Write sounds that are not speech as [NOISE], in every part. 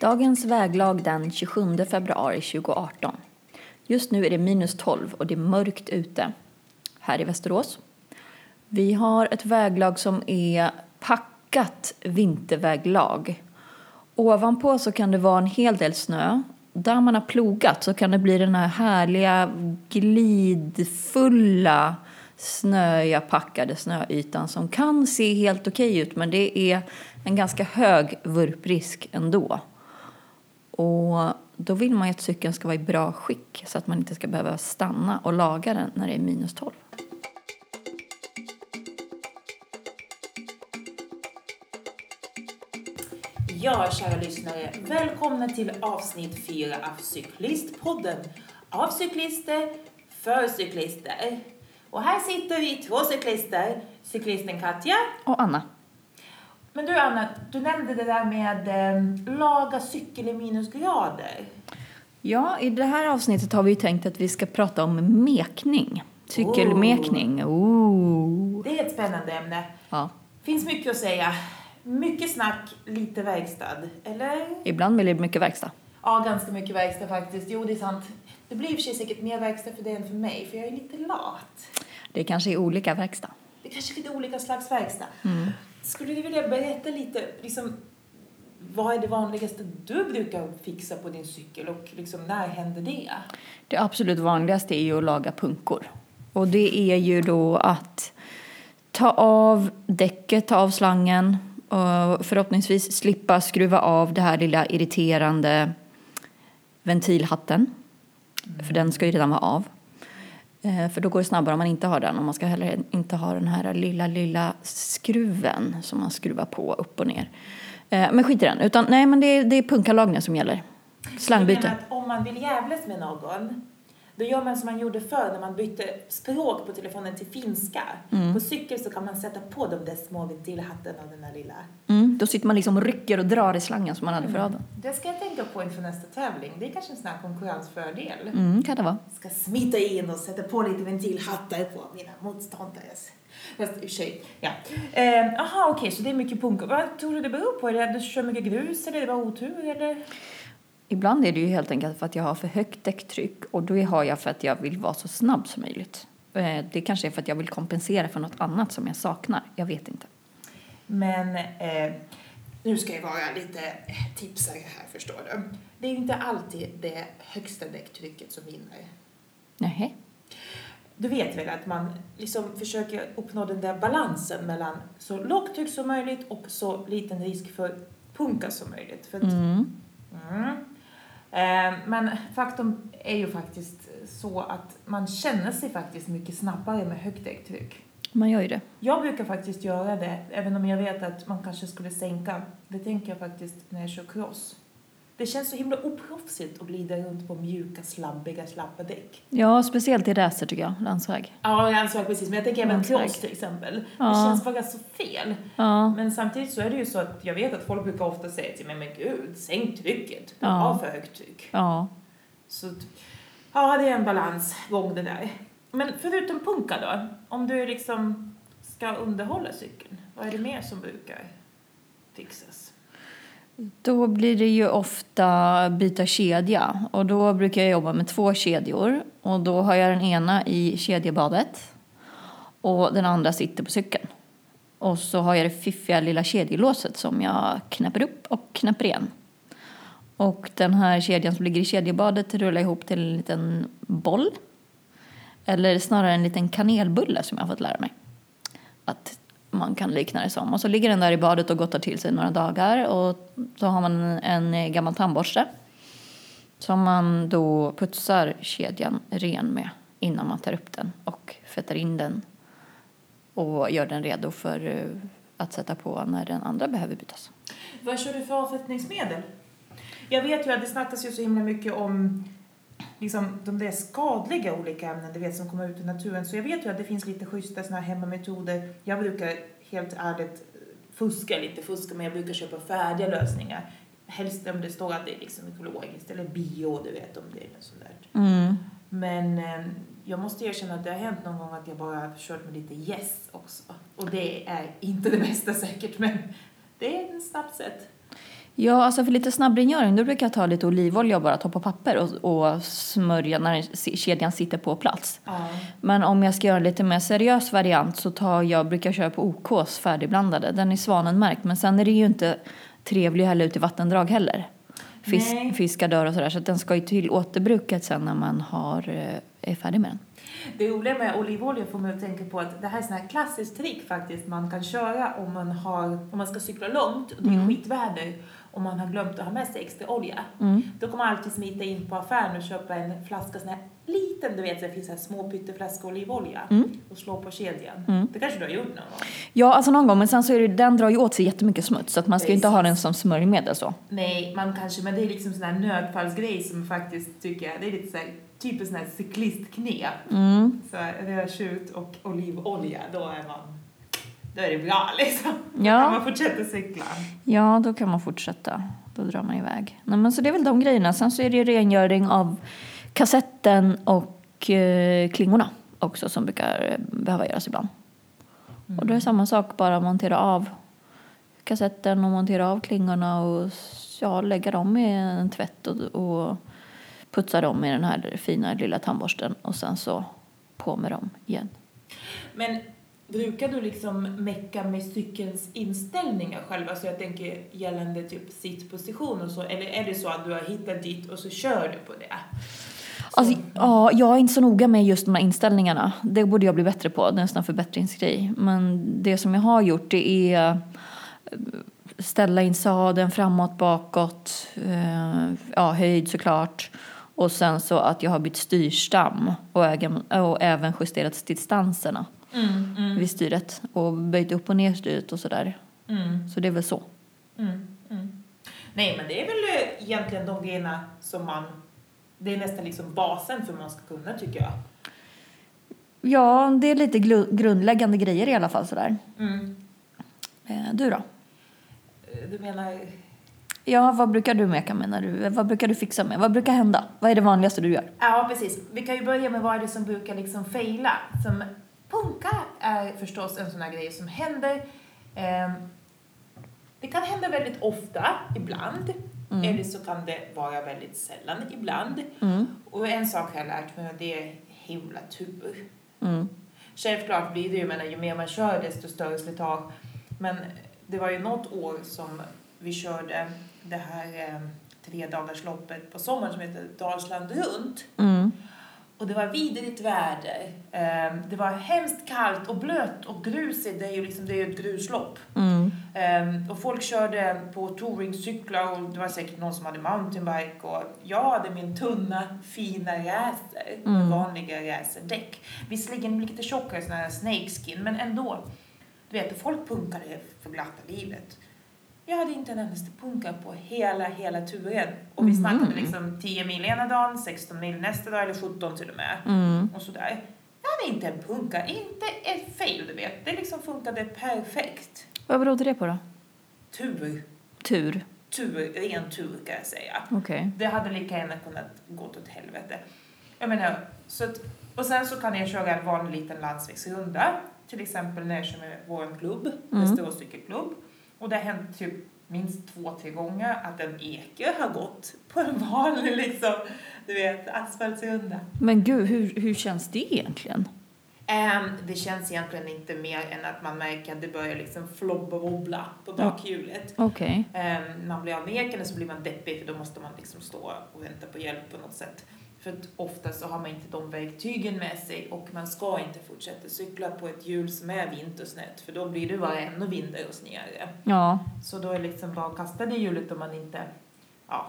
Dagens väglag den 27 februari 2018. Just nu är det minus 12 och det är mörkt ute här i Västerås. Vi har ett väglag som är packat vinterväglag. Ovanpå så kan det vara en hel del snö. Där man har plogat så kan det bli den här härliga glidfulla snöiga packade snöytan som kan se helt okej ut men det är en ganska hög vurprisk ändå. Och då vill man ju att cykeln ska vara i bra skick så att man inte ska behöva stanna och laga den när det är minus 12. Ja, kära lyssnare. Välkomna till avsnitt 4 av Cyklistpodden. Av cyklister, för cyklister. Och här sitter vi, två cyklister. Cyklisten Katja. Och Anna. Men du Anna, du nämnde det där med eh, laga cykel i minusgrader. Ja, i det här avsnittet har vi tänkt att vi ska prata om mekning. Cykelmekning. Ooh. Det är ett spännande ämne. Ja. Finns mycket att säga. Mycket snack, lite verkstad. Eller? Ibland blir det mycket verkstad. Ja, ganska mycket verkstad faktiskt. Jo, det är sant. Det blir i och för sig säkert mer verkstad för dig än för mig, för jag är lite lat. Det kanske är olika verkstad. Det kanske är lite olika slags verkstad. Mm. Skulle du vilja berätta lite, liksom, vad är det vanligaste du brukar fixa på din cykel och liksom, när händer det? Det absolut vanligaste är ju att laga punkor. Och det är ju då att ta av däcket, ta av slangen och förhoppningsvis slippa skruva av det här lilla irriterande ventilhatten. För den ska ju redan vara av. Eh, För då går det snabbare om man inte har den och man ska heller inte ha den här lilla, lilla skruven som man skruvar på upp och ner. Eh, Men skit i den. Utan nej, men det är, det är punkalagningen som gäller. Jag Slangbyte. menar att om man vill jävlas med någon, då gör man som man gjorde förr när man bytte språk på telefonen till finska. Mm. På cykel så kan man sätta på de där små ventilhattarna och den där lilla. Mm, då sitter man liksom och rycker och drar i slangen som man hade för raden. Det ska jag tänka på inför nästa tävling. Det är kanske en sån här konkurrensfördel. Mm, kan det vara. ska smita in och sätta på lite ventilhattar på mina motståndares. Fast i och för sig, ja. Jaha, eh, okej, så det är mycket punk. Vad tror du det beror på? Är det att du kör mycket grus eller är det bara otur eller? Ibland är det ju helt enkelt för att jag har för högt däcktryck och då har jag för att jag vill vara så snabb som möjligt. Eh, Det kanske är för att jag vill kompensera för något annat som jag saknar. Jag vet inte. Men eh, nu ska jag vara lite tipsare här förstår du. Det är inte alltid det högsta däcktrycket som vinner. Nej. Du vet väl att man liksom försöker uppnå den där balansen mellan så lågt tryck som möjligt och så liten risk för punka som möjligt. För att, Mm. Mm. Eh, men faktum är ju faktiskt så att man känner sig faktiskt mycket snabbare med högt däcktryck. Man gör ju det. Jag brukar faktiskt göra det, även om jag vet att man kanske skulle sänka. Det tänker jag faktiskt när jag kör cross. Det känns så himla oproffsigt att glida runt på mjuka, slabbiga, slappa däck. Ja, speciellt i racer tycker jag. Landsväg. Ja, ansåg precis, men jag tänker även Landsväg. cross till exempel. Det Ja. känns bara så fel. Ja. Men samtidigt så är det ju så att jag vet att folk brukar ofta säga till mig, men gud, sänk trycket. Du Ja. har för högt tryck. Ja. Så ja, det är en balansgång det där. Men förutom punka då, om du liksom ska underhålla cykeln, vad är det mer som brukar fixas? Då blir det ju ofta byta kedja och då brukar jag jobba med två kedjor och då har jag den ena i kedjebadet och den andra sitter på cykeln. Och så har jag det fiffiga lilla kedjelåset som jag knäpper upp och knäpper igen. Och den här kedjan som ligger i kedjebadet rullar jag ihop till en liten boll. Eller snarare en liten kanelbulle som jag har fått lära mig. Att man kan likna det som. Och så ligger den där i badet och gottar till sig några dagar. Och så har man en gammal tandborste. Som man då putsar kedjan ren med innan man tar upp den och fettar in den. Och gör den redo för eh, att sätta på när den andra behöver bytas. Vad kör du för avfettningsmedel? Jag vet ju att det snackas ju så himla mycket om liksom, de där skadliga olika ämnen du vet, som kommer ut i naturen. Så jag vet ju att det finns lite schyssta såna här hemmametoder. Jag brukar helt ärligt fuska, lite fuska, men jag brukar köpa färdiga lösningar. Helst om det står att det är liksom ekologiskt eller bio, du vet om det är något sånt där. Mm. Men eh, jag måste erkänna att det har hänt någon gång att jag bara kört med lite yes också. Och det är inte det bästa säkert, men det är ett snabbt sätt. Ja, alltså för lite snabbrengöring då brukar jag ta lite olivolja och bara ta på papper och, och smörja när kedjan sitter på plats. Ja. Men om jag ska göra en lite mer seriös variant så tar jag, brukar jag köra på OKs färdigblandade. Den är svanenmärkt men sen är det ju inte trevlig heller ute i vattendrag heller. Fisk, Nej. fiskar dör och sådär så den ska ju till återbruket sen när man har, eh, är färdig med den. Det roliga med olivolja får mig att tänka på att det här är sån här klassiskt trick faktiskt man kan köra om man, har, om man ska cykla långt och det är skitväder och man har glömt att ha med sig extra olja. Mm. Då kan man alltid smita in på affären och köpa en flaska sån här liten, du vet det finns så här små pytteflaskor olivolja och slå på kedjan. Det kanske du har gjort någon gång? Ja, alltså någon gång, men sen så är det, den drar ju åt sig jättemycket smuts så att man ska ju inte ha den som smörjmedel så. Nej, man kanske, men det är liksom sån här nödfallsgrej som faktiskt tycker jag, det är lite så här, typ en sån här cyklistknep. Mm. Så här, rödtjut och olivolja, då är man, då är det bra liksom. Då Ja. kan man fortsätta cykla. Ja, då kan man fortsätta. Då drar man iväg. Nej, men så det är väl de grejerna. Sen så är det rengöring av kassetten och eh, klingorna också som brukar eh, behöva göras ibland. Och då är det samma sak, bara montera av kassetten och montera av klingorna och ja, lägga dem i en tvätt och, och putsa dem i den här fina lilla tandborsten och sen så på med dem igen. Men brukar du liksom mecka med cykelns inställningar själv? Alltså jag tänker gällande typ sittposition och så, eller är det så att du har hittat dit och så kör du på det? Alltså, ja, jag är inte så noga med just de här inställningarna. Det borde jag bli bättre på. Det är en förbättringsgrej. Men det som jag har gjort det är eh, ställa in sadeln framåt, bakåt, eh, ja, höjd såklart. Och sen så att jag har bytt styrstam och även justerat distanserna Mm, mm, vid styret och böjt upp och ner styret och sådär. mm, Så det är väl så. mm, mm. Nej, men det är väl eh, egentligen de grejerna som man, det är nästan liksom basen för man ska kunna tycker jag. Ja, det är lite grundläggande grejer i alla fall sådär. Mm. Eh, du då? Eh, Du menar Ja, vad brukar du meka med när du, vad brukar du fixa med? Vad brukar hända? Vad är det vanligaste du gör? Ja, precis. Vi kan ju börja med vad är det som brukar liksom faila. Som punka är förstås en sån här grej som händer. Ehm, det kan hända väldigt ofta, ibland. Eller så kan det vara väldigt sällan, ibland. Mm. Och en sak har jag lärt mig det är himla tur. Mm. Självklart blir det ju, men ju mer man kör desto större slitage. Men det var ju något år som vi körde det här eh, tre dagars loppet på sommaren som heter Dalsland runt. Mm. Och det var vidrigt väder. Eh, det var hemskt kallt och blött och grusigt. Det är ju liksom, det är ett gruslopp. Mm. Eh, och folk körde på touringcyklar och det var säkert någon som hade mountainbike och jag hade min tunna fina racer Mm. vanliga racerdäck. Visserligen lite tjockare sån här snakeskin men ändå. Du vet, folk punkade för glatta livet. Jag hade inte en endaste punka på hela, hela turen. Och vi Mhm. snackade liksom 10 mil ena dagen, 16 mil nästa dag eller 17 till och med. Mm. Och sådär. Jag hade inte en punka, inte ett fail du vet. Det liksom funkade perfekt. Vad berodde det på då? Tur, Tur. tur, ren tur kan jag säga. Okej. Det hade lika gärna kunnat gå åt helvete. Jag menar, så att, och sen så kan jag köra en vanlig liten landsvägsrunda. Till exempel när jag kör med vår klubb, Mm. Västerås cykelklubb. Och det har hänt typ minst två, tre gånger att en eke har gått på en vanlig [LAUGHS] liksom, du vet, asfaltsrunda. Men gud, hur, hur känns det egentligen? Ehm, det känns egentligen inte mer än att man märker att det börjar liksom flobba och wobbla på bakhjulet. Okej. Ehm, man blir av med eken och så blir man deppig för då måste man liksom stå och vänta på hjälp på något sätt. För att ofta så har man inte de verktygen med sig och man ska inte fortsätta cykla på ett hjul som är vintersnett för då blir det bara ännu vindare och snigare. Ja. Så då är det liksom bara att kasta det hjulet om man inte, ja.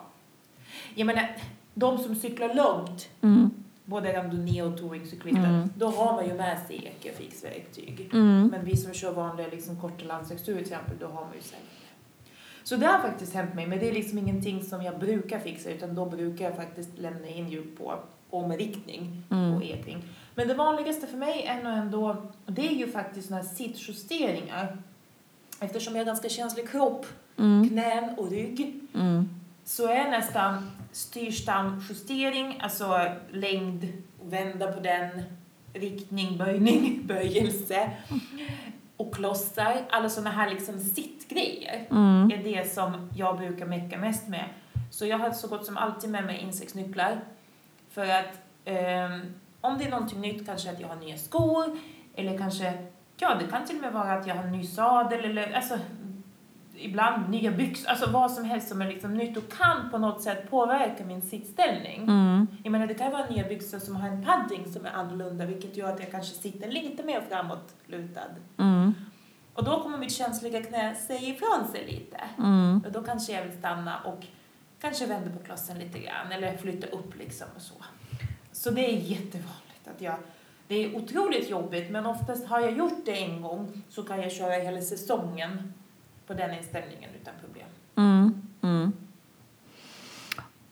Jag menar, de som cyklar långt Mm. både randonnée och touringcyklister, Mm. då har man ju med sig ekefixverktyg. Mm. Men vi som kör vanliga liksom, korta landsvägsturer till exempel, då har man ju det. Så det har faktiskt hänt mig, men det är liksom ingenting som jag brukar fixa, utan då brukar jag faktiskt lämna in hjul på omriktning Mm. och. Men det vanligaste för mig är nog ändå, det är ju faktiskt såna här sittjusteringar. Eftersom jag har ganska känslig kropp, Mm. knän och rygg, Mm. så är nästan styrstamjustering, alltså längd, vända på den, riktning, böjning, [LAUGHS] böjelse och klossar, alla sådana här liksom sittgrejer Mm. är det som jag brukar mecka mest med. Så jag har så gott som alltid med mig insektsnycklar. För att ehm, om det är någonting nytt, kanske att jag har nya skor, eller kanske, ja det kan till och med vara att jag har en ny sadel, eller alltså ibland nya byxor, alltså vad som helst som är liksom nytt och kan på något sätt påverka min sittställning. Mm. Jag menar det kan vara nya byxor som har en padding som är annorlunda, vilket gör att jag kanske sitter lite mer framåtlutad. Mm. Och då kommer mitt känsliga knä säga ifrån sig lite. Mm. Och då kanske jag vill stanna och kanske vända på klossen lite grann eller flytta upp liksom och så. Så det är jättevanligt att jag, det är otroligt jobbigt men oftast har jag gjort det en gång så kan jag köra hela säsongen på den inställningen utan problem. Mm. Mm.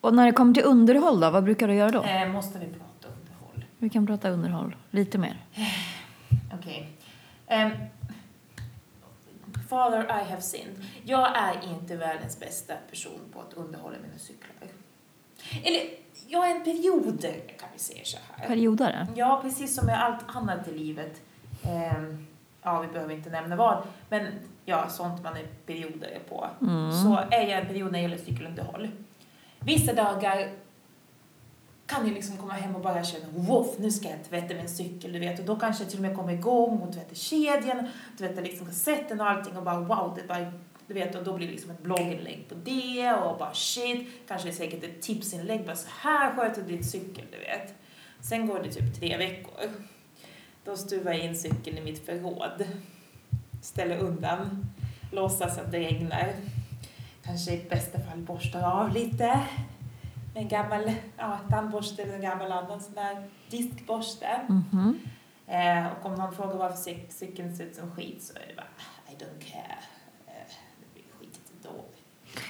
Och när det kommer till underhåll då, vad brukar du göra då? Eh, måste vi prata underhåll? Vi kan prata underhåll lite mer. Okej. Ehm, father I have sinned. Jag är inte världens bästa person på att underhålla mina cyklar. Eller, jag är en perioder kan vi säga så här. Periodare? Ja, precis som med allt annat i livet. Ehm, ja, vi behöver inte nämna vad. Men ja, sånt man är perioder på. Mm. Så är jag en period när det gäller cykelunderhåll. Vissa dagar kan jag liksom komma hem och bara känna wow, nu ska jag tvätta min cykel, du vet. Och då kanske jag till och med kommer igång och tvättar kedjan, tvättar liksom kassetten och allting och bara wow, det bara, du vet. Och då blir det liksom ett blogginlägg på det och bara shit, kanske säkert ett tipsinlägg, bara så här sköter du din cykel, du vet. Sen går det typ tre veckor. Då stuvar jag in cykeln i mitt förråd, ställer undan, låtsas att det regnar. Kanske i bästa fall borstar av lite med en gammal ja, tandborste eller en gammal annan sån där diskborste. Mhm. Eh, och om någon frågar varför cyk- cykeln ser ut som skit så är det bara I don't care. Eh, det blir skitigt ändå.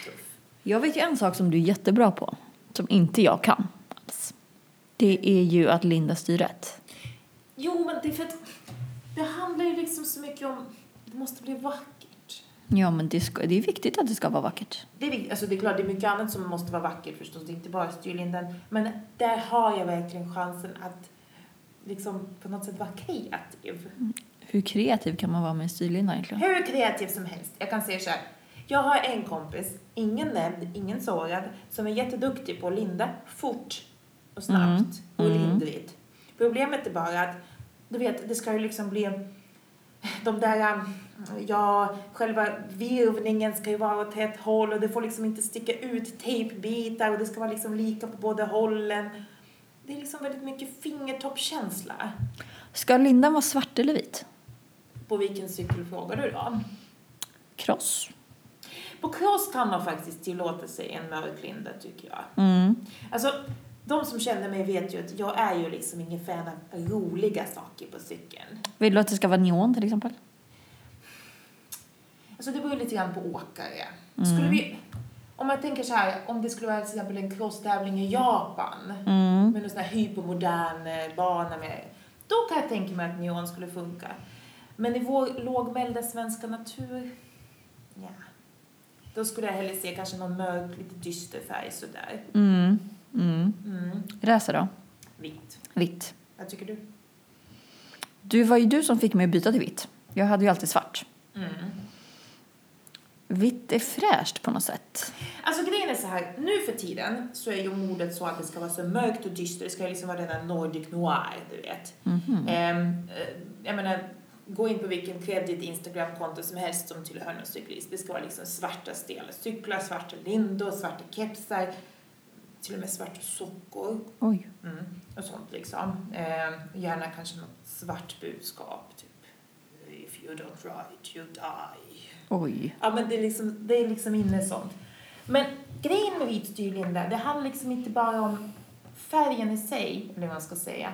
Tuff. Jag vet ju en sak som du är jättebra på, som inte jag kan alls. Det är ju att linda styret. Jo, men det är för att det handlar ju liksom så mycket om det måste bli vackert. Ja, men det, ska, det är viktigt att det ska vara vackert. Det är, viktigt. alltså det är klart, det är mycket annat som måste vara vackert förstås, det är inte bara styrlinden. Men där har jag verkligen chansen att liksom på något sätt vara kreativ. Hur kreativ kan man vara med en styrlinda egentligen? Hur kreativ som helst. Jag kan säga så här. Jag har en kompis, ingen nämnd, ingen sårad, som är jätteduktig på att linda fort och snabbt och Mm. lindrigt. Problemet är bara att, du vet, det ska ju liksom bli de där, ja, själva virvningen ska ju vara åt ett håll och det får liksom inte sticka ut tejpbitar och det ska vara liksom lika på båda hållen. Det är liksom väldigt mycket fingertoppkänsla. Ska lindan vara svart eller vit? På vilken cykel frågar du då? Kross. På cross kan man faktiskt tillåta sig en mörk linda tycker jag. Mm. Alltså, de som känner mig vet ju att jag är ju liksom ingen fan av roliga saker på cykeln. Vill du att det ska vara neon till exempel? Alltså det beror lite grann på åkare. Skulle vi, om jag tänker så här, om det skulle vara till exempel en crosstävling i Japan Mm. med en sån här hypermodern eh, bana med, då kan jag tänka mig att neon skulle funka. Men i vår lågmälda svenska natur, ja. Då skulle jag hellre se kanske någon mörk, lite dyster färg sådär. Mm. Mm. Mm. Racer då? Vitt. Vitt. Vad tycker du? Du var ju du som fick mig att byta till vitt. Jag hade ju alltid svart. Mm. Vitt är fräscht på något sätt. Alltså grejen är så här, nu för tiden så är ju modet så att det ska vara så mörkt och dystert, det ska liksom vara den där Nordic noir, du vet. Mhm. Ehm, eh, jag menar, gå in på vilken kredit Instagram-konto som helst som tillhör någon cyklist. Det ska vara liksom svarta stela cyklar, svarta lindor, svarta kepsar, till och med svarta sockor Oj. mm, och sånt liksom. Ehm, gärna kanske något svart budskap, typ If you don't ride, you die. Oj. Ja, men det är liksom, det är liksom inne sånt. Men grejen med vit styrlinda, det handlar liksom inte bara om färgen i sig, eller vad man ska säga.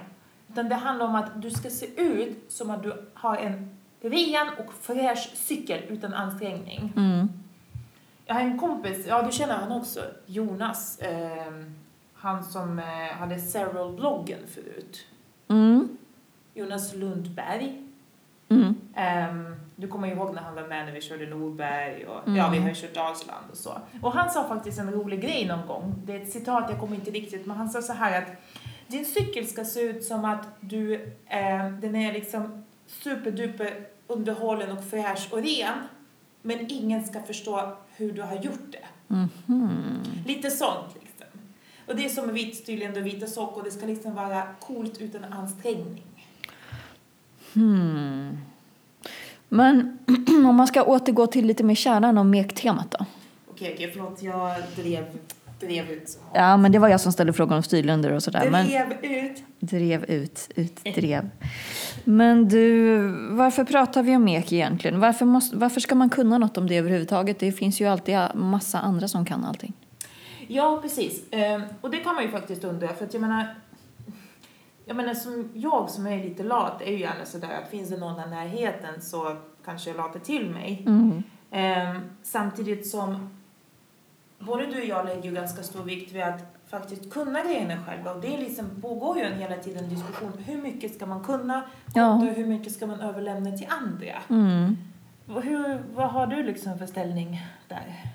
Utan det handlar om att du ska se ut som att du har en ren och fräsch cykel utan ansträngning. Mm. Jag har en kompis, ja du känner han också, Jonas. ehm, han som eh, hade Serial-bloggen förut. Mm. Jonas Lundberg. Mm. Ehm, du kommer ihåg när han var med när vi körde Norberg och Mm. ja, vi har ju kört Dalsland och så. Och han sa faktiskt en rolig grej någon gång. Det är ett citat, jag kommer inte riktigt, men han sa så här att din cykel ska se ut som att du, eh, den är liksom superduper underhållen och fräsch och ren. Men ingen ska förstå hur du har gjort det. Mhm. Lite sånt liksom. Och det är som vitt, tydligen då vita socker. Det ska liksom vara coolt utan ansträngning. Hmm. Men [CLEARS THROAT] om man ska återgå till lite mer kärnan och mektemat då? Okej, okej, förlåt. Jag drev, drev ut. Ja, men det var jag som ställde frågan om styrländer och sådär. Men Drev ut. drev ut, utdrev. Men du, varför pratar vi om mek egentligen? Varför, måste, varför ska man kunna något om det överhuvudtaget? Det finns ju alltid massa andra som kan allting. Ja, precis. Ehm, och det kan man ju faktiskt undra. För att jag menar, jag menar som jag som är lite lat är ju gärna sådär att finns det någon i närheten så kanske jag latar till mig. Mm. Ehm, samtidigt som både du och jag lägger ju ganska stor vikt vid att faktiskt kunna grejerna själva. Och det liksom, pågår ju en hela tiden diskussion. Hur mycket ska man kunna? Ja. Och hur mycket ska man överlämna till andra? Mm. Hur, vad har du liksom för ställning där?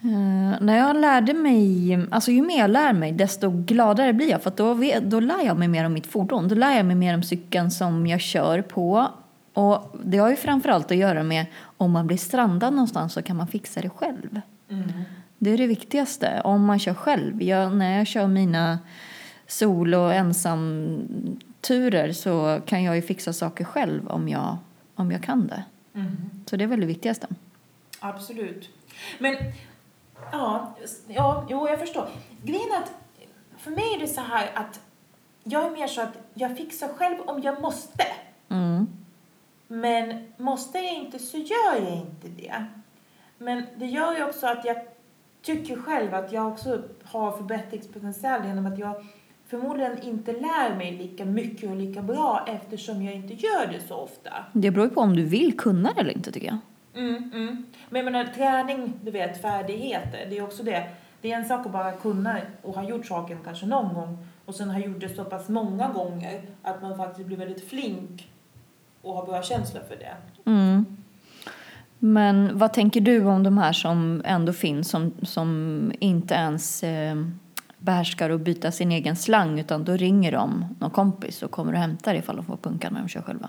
Eh, när jag lärde mig, alltså ju mer jag lär mig desto gladare blir jag för då, vet, då lär jag mig mer om mitt fordon. Då lär jag mig mer om cykeln som jag kör på. Och det har ju framförallt att göra med om man blir strandad någonstans så kan man fixa det själv. Mm. Det är det viktigaste. Om man kör själv. Jag, när jag kör mina solo och ensamturer så kan jag ju fixa saker själv om jag, om jag kan det. Mm. Så det är väl det viktigaste. Absolut. Men, ja, ja, jo, jag förstår. Grejen är att för mig är det så här att jag är mer så att jag fixar själv om jag måste. Mm. Men måste jag inte så gör jag inte det. Men det gör ju också att jag tycker själv att jag också har förbättringspotential genom att jag förmodligen inte lär mig lika mycket och lika bra eftersom jag inte gör det så ofta. Det beror ju på om du vill kunna det eller inte tycker jag. Mm, mm. Men jag menar, träning, du vet, färdigheter, det är också det. Det är en sak att bara kunna och ha gjort saken kanske någon gång och sen ha gjort det så pass många gånger att man faktiskt blir väldigt flink och har bra känsla för det. Mm. Men vad tänker du om de här som ändå finns som, som inte ens eh, behärskar att byta sin egen slang utan då ringer de någon kompis och kommer och hämtar ifall de får punka när de kör själva?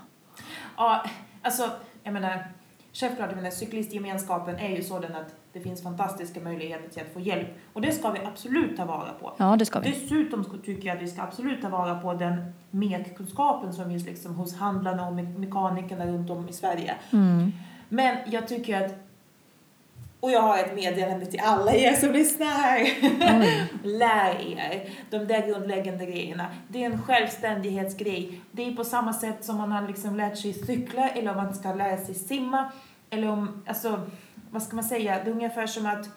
Ja, alltså, jag menar, självklart, menar, cyklistgemenskapen är ju sådan att det finns fantastiska möjligheter till att få hjälp och det ska vi absolut ta vara på. Ja, det ska vi. Dessutom tycker jag att vi ska absolut ta vara på den mekkunskapen som finns liksom hos handlarna och me- mekanikerna runt om i Sverige. Mm. Men jag tycker att, och jag har ett meddelande till alla er som lyssnar. Oj. [LAUGHS] Lär er de där grundläggande grejerna. Det är en självständighetsgrej. Det är på samma sätt som man har liksom lärt sig cykla eller om man ska lära sig simma. Eller om, alltså, vad ska man säga? Det är ungefär som att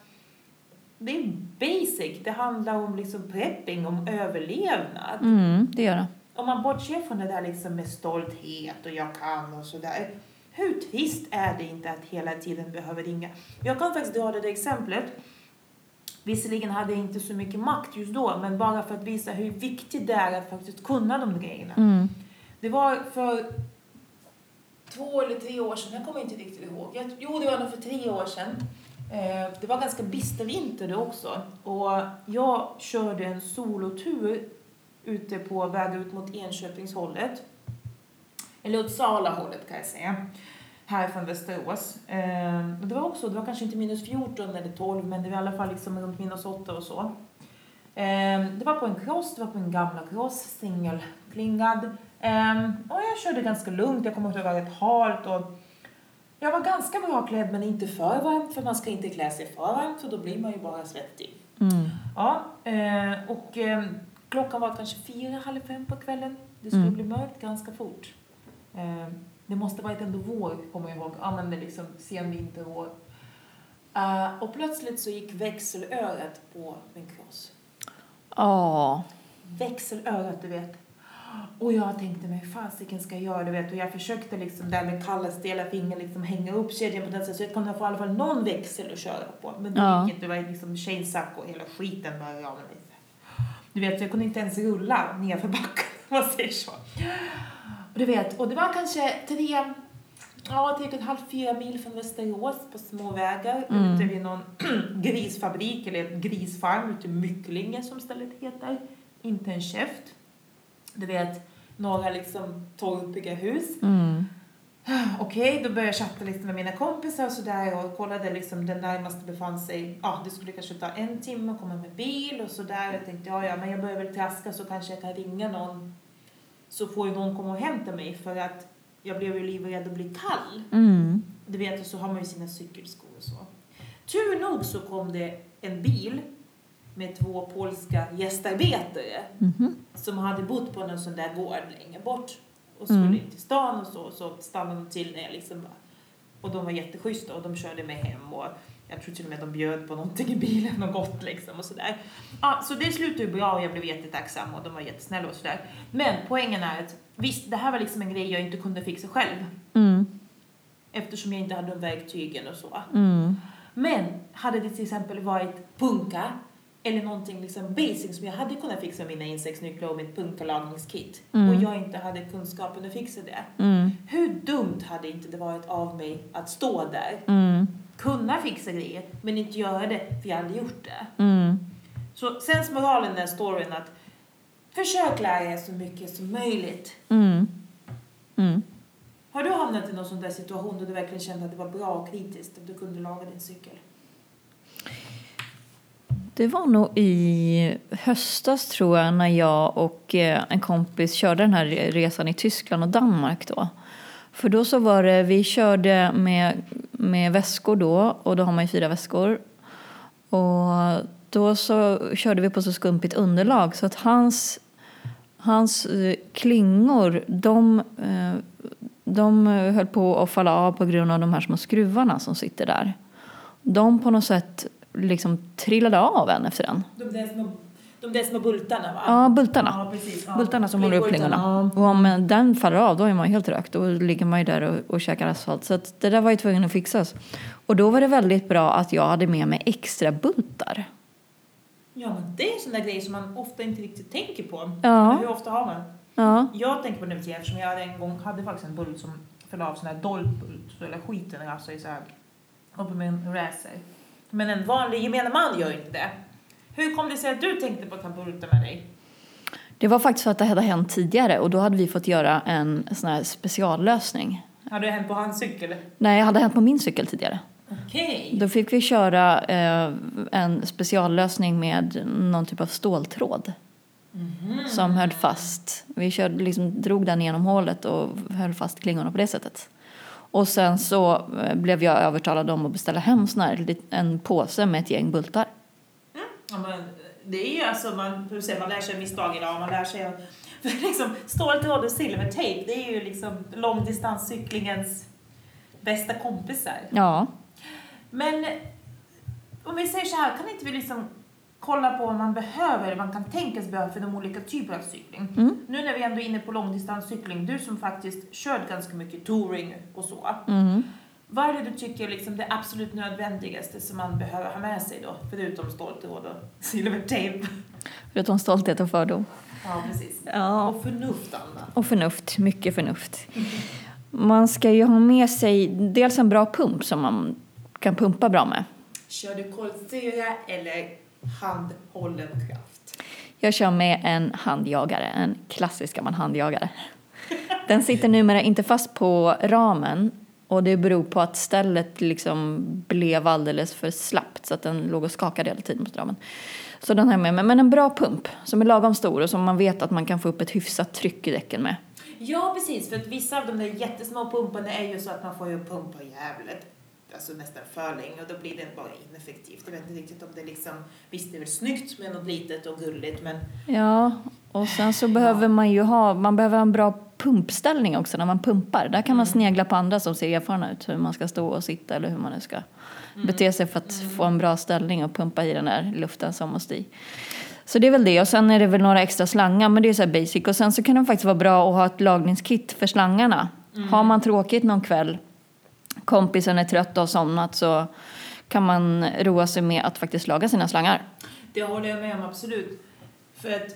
det är basic. Det handlar om liksom prepping, om överlevnad. Mm, det gör det. Om man bortser från det där liksom med stolthet och jag kan och sådär. Hur trist är det inte att hela tiden behöva ringa? Jag kan faktiskt dra det där exemplet. Visserligen hade jag inte så mycket makt just då, men bara för att visa hur viktigt det är att faktiskt kunna de grejerna. Mm. Det var för två eller tre år sedan, jag kommer inte riktigt ihåg. Jag, jo, det var nog för tre år sedan. Eh, det var ganska bister vinter det också. Och jag körde en solotur ute på väg ut mot Enköpingshållet. Eller Uppsala-hållet kan jag säga. Här från Västerås. Eh, och det var också, det var kanske inte minus 14 eller 12, men det var i alla fall liksom runt minus 8 och så. Eh, det var på en cross, det var på en gamla cross, singelklingad. Eh, och jag körde ganska lugnt, jag kommer ihåg att det var rätt halt och jag var ganska bra klädd men inte för varmt för man ska inte klä sig för varmt för då blir man ju bara svettig. Mm. Ja, och klockan var kanske fyra, halv fem på kvällen. Det skulle Mm. bli mörkt ganska fort. Eh, det måste varit ändå vår, kommer jag ihåg. Är liksom sen vintervår. Eh, och plötsligt så gick växelörat på min cross. Ja. Växelörat, du vet. Och jag tänkte mig, fasiken ska jag göra, du vet. Och jag försökte liksom där med kalla stela fingrar liksom hänga upp kedjan på det sättet så jag kunde få i alla fall någon växel att köra på. Men det gick inte, det var liksom chainsack och hela skiten var av mig. Du vet, jag kunde inte ens rulla nerför backen, [LAUGHS] om man säger så. Och du vet, och det var kanske tre, ja, och en halv, fyra mil från Västerås på små vägar Mm. ute vid någon [CLEARS THROAT] grisfabrik eller grisfarm ute i Mycklinge som stället heter. Inte en käft. Du vet, några liksom torpiga hus. Mm. [SIGHS] Okej, då började jag chatta lite med mina kompisar och sådär och kollade liksom den närmaste befann sig, ja det skulle kanske ta en timme att komma med bil och sådär. Jag tänkte ja ja men jag börjar väl traska så kanske jag kan ringa någon så får ju någon komma och hämta mig för att jag blev ju livrädd att bli kall. Mm. Du vet, och så har man ju sina cykelskor och så. Tur nog så kom det en bil med två polska gästarbetare Mhm. som hade bott på någon sån där gård längre bort och skulle Mm. in till stan och så, så stannade de till när jag liksom bara, och de var jätteschyssta och de körde mig hem och jag tror till och med att de bjöd på någonting i bilen och gott liksom och sådär. Ja, så det slutade ju bra och jag blev jättetacksam och de var jättesnälla och sådär. Men poängen är att visst, det här var liksom en grej jag inte kunde fixa själv Mm. eftersom jag inte hade de verktygen och så. Mm. Men hade det till exempel varit punka eller någonting liksom basic som jag hade kunnat fixa med mina insektsnycklar och mitt punkalagningskit Mm. och jag inte hade kunskapen att fixa det. Mm. Hur dumt hade inte det varit av mig att stå där, Mm. kunna fixa grejer, men inte göra det för jag hade gjort det. Mm. Så sensmoralen i den storyn att försök lära er så mycket som möjligt. Mm. Mm. Har du hamnat i någon sån där situation då du verkligen kände att det var bra och kritiskt att du kunde laga din cykel? Det var nog i höstas tror jag när jag och eh, en kompis körde den här resan i Tyskland och Danmark då. För då så var det, vi körde med, med väskor då och då har man ju fyra väskor. Och då så körde vi på så skumpigt underlag så att hans, hans eh, klingor de, eh, de höll på att falla av på grund av de här små skruvarna som sitter där. De på något sätt liksom trillade av en efter en. De där små, de där små bultarna va? Ja, bultarna. Ja, precis. Ja. Bultarna som håller upp klingorna. Och om den faller av då är man helt rökt. Då ligger man ju där och, och käkar asfalt. Så det där var ju tvungen att fixas. Och då var det väldigt bra att jag hade med mig extra bultar. Ja, men det är sådana grejer som man ofta inte riktigt tänker på. Ja. Hur ofta har man? Ja. Jag tänker på det mycket eftersom jag en gång hade faktiskt en bult som föll av, sån här dolpbult, så eller skiten alltså i så här, uppe med en racer. Men en vanlig gemene man gör inte det. Hur kom det sig att du tänkte på att ha bultar med dig? Det var faktiskt för att det hade hänt tidigare och då hade vi fått göra en sån här speciallösning. Har det hänt på hans cykel? Nej, det hade hänt på min cykel tidigare. Okej. Då fick vi köra eh, en speciallösning med någon typ av ståltråd. Som höll fast. Vi körde, liksom, drog den genom hålet och höll fast klingorna på det sättet. Och sen så eh, blev jag övertalad om att beställa hem sån här, en påse med ett gäng bultar. Ja, men det är ju alltså, man, hur säger, man lär sig misstag idag, man lär sig [LAUGHS] för liksom, ståltråd och silvertejp, det är ju liksom långdistanscyklingens bästa kompisar. Ja. Men om vi säger så här, kan inte vi liksom kolla på vad man behöver, eller man kan tänka sig behöva för de olika typer av cykling? Mm. Nu när vi ändå är inne på långdistanscykling, du som faktiskt kört ganska mycket touring och så. Mm. Vad är det du tycker är liksom det absolut nödvändigaste som man behöver ha med sig då? Förutom ståltråd och silvertejp. Förutom stolthet och fördom. Ja, precis. Ja. Och förnuft, Anna. Och förnuft, mycket förnuft. Man ska ju ha med sig dels en bra pump som man kan pumpa bra med. Kör du kolsyra eller handhållen kraft? Jag kör med en handjagare, en klassisk gammal handjagare. Den sitter numera inte fast på ramen och det beror på att stället liksom blev alldeles för slappt så att den låg och skakade hela tiden på ramen. Så den har jag med mig. Men en bra pump som är lagom stor och som man vet att man kan få upp ett hyfsat tryck i däcken med. Ja, precis. För att vissa av de där jättesmå pumparna är ju så att man får ju pumpa jävligt. Alltså nästan för länge och då blir det bara ineffektivt. Jag vet inte riktigt om det liksom, visst det är väl snyggt med något litet och gulligt men Ja, och sen så behöver man ju ha, man behöver ha en bra pumpställning också när man pumpar. Där kan man snegla på andra som ser erfarna ut, hur man ska stå och sitta eller hur man nu ska bete sig för att få en bra ställning och pumpa i den där luften som måste i. Så det är väl det och sen är det väl några extra slangar men det är så basic och sen så kan det faktiskt vara bra att ha ett lagningskit för slangarna. Har man tråkigt någon kväll, kompisen är trött och har somnat så kan man roa sig med att faktiskt laga sina slangar. det håller jag med om absolut. För att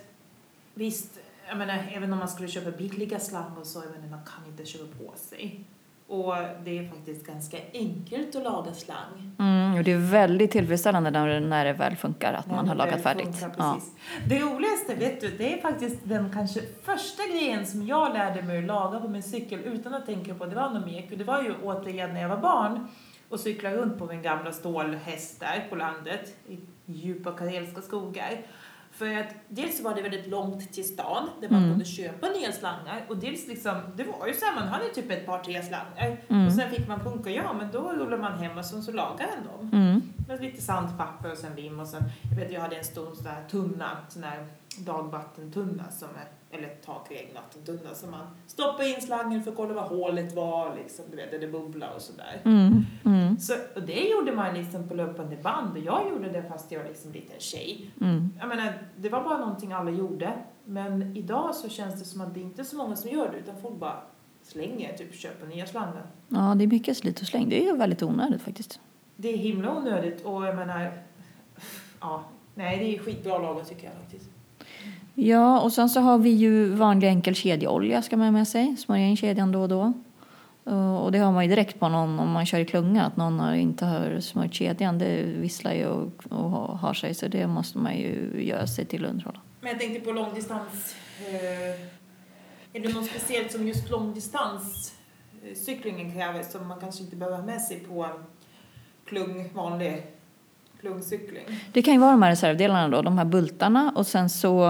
visst, jag menar även om man skulle köpa billiga slangar så, jag menar man kan inte köpa på sig. Och det är faktiskt ganska enkelt att laga slang. Mm, och det är väldigt tillfredsställande när, när det väl funkar, att man har lagat färdigt. Funkar, Ja. Det roligaste, vet du, det är faktiskt den kanske första grejen som jag lärde mig att laga på min cykel utan att tänka på det var något mek. Och Det var ju återigen när jag var barn och cyklade runt på min gamla stålhäst där på landet i djupa karelska skogar. För att dels var det väldigt långt till stan där man Mm. kunde köpa nya slangar och dels liksom, det var ju så här, man hade typ ett par tre slangar Mm. och sen fick man punka, ja men då rullade man hem och sen så lagade den dem. Mm. Med lite sandpapper och sen lim och sen, jag vet jag hade en stor sån här tunna, sån här dagvattentunna som är, eller takregnvattentunna som man stoppade in slangen för att kolla vad hålet var liksom, du vet, där det bubblar och sådär. Mm. Mm. Så, och det gjorde man liksom på löpande band och jag gjorde det fast jag var liksom liten tjej. Mm. Jag menar, det var bara någonting alla gjorde. Men idag så känns det som att det inte är så många som gör det utan folk bara slänger, typ köper nya slangar. Ja, det är mycket slit och släng. Det är väldigt onödigt faktiskt. Det är himla onödigt och jag menar, ja, nej det är skitbra lagat tycker jag faktiskt. Ja, och sen så har vi ju vanlig enkel kedjeolja ska man ha med sig. Smörja in kedjan då och då. Eh, och det har man ju direkt på någon om man kör i klunga att någon har inte har smörjt kedjan. Det visslar ju och, och har sig så det måste man ju göra sig till underhåll. Men jag tänkte på långdistans, eh, är det något speciellt som just långdistanscyklingen kräver som man kanske inte behöver ha med sig på klung, vanlig klungcykling? Det kan ju vara de här reservdelarna då, de här bultarna och sen så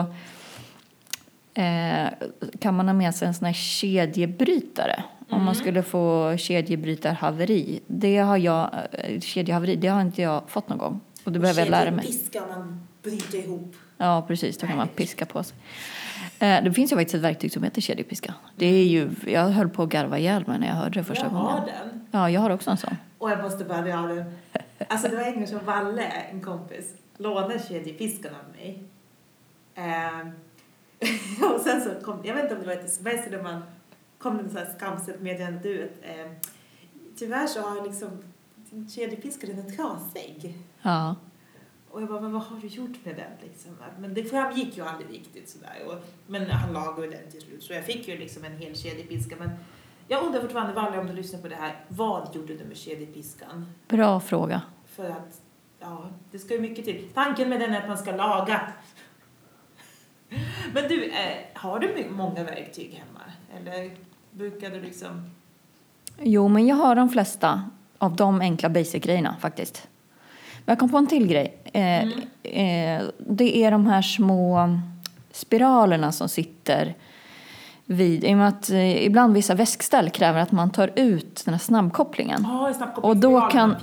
eh, kan man ha med sig en sån här kedjebrytare om man skulle få kedjebrytarhaveri. Det har jag, eh, kedjehaveri, det har inte jag fått någon gång och det behöver jag lära mig. Piska man bryter ihop. Ja, precis. Då kan man piska på sig. Eh, Det finns ju faktiskt ett verktyg som heter kedjepiska. Det är ju, jag höll på att garva ihjäl mig när jag hörde det första jag gången. har den. Ja, jag har också en sån. Och jag måste dra den. Alltså det var en gång som Valle, en kompis, lånade kedjepiskan av mig. Ehm, [LAUGHS] och sen så kom, jag vet inte om det var ett sms eller man kom det här skamset meddelande du vet, ehm, tyvärr så har liksom den är trasig. Ja. Och jag bara, men vad har du gjort med den liksom? Men det framgick ju aldrig riktigt sådär. Och, men han lagade den till slut så jag fick ju liksom en hel kedjepiska. Men jag undrar fortfarande, Valle, om du lyssnar på det här, vad gjorde du med kedjepiskan? Bra fråga. För att, ja, det ska ju mycket till. Tanken med den är att man ska laga. [LAUGHS] Men du, eh, har du många verktyg hemma? Eller brukar du liksom... Jo, men jag har de flesta av de enkla basic-grejerna faktiskt. Men jag kom på en till grej. Eh, eh, det är de här små spiralerna som sitter vid... I och med att eh, ibland vissa väskställ kräver att man tar ut den här snabbkopplingen. Oh, Och då kan-.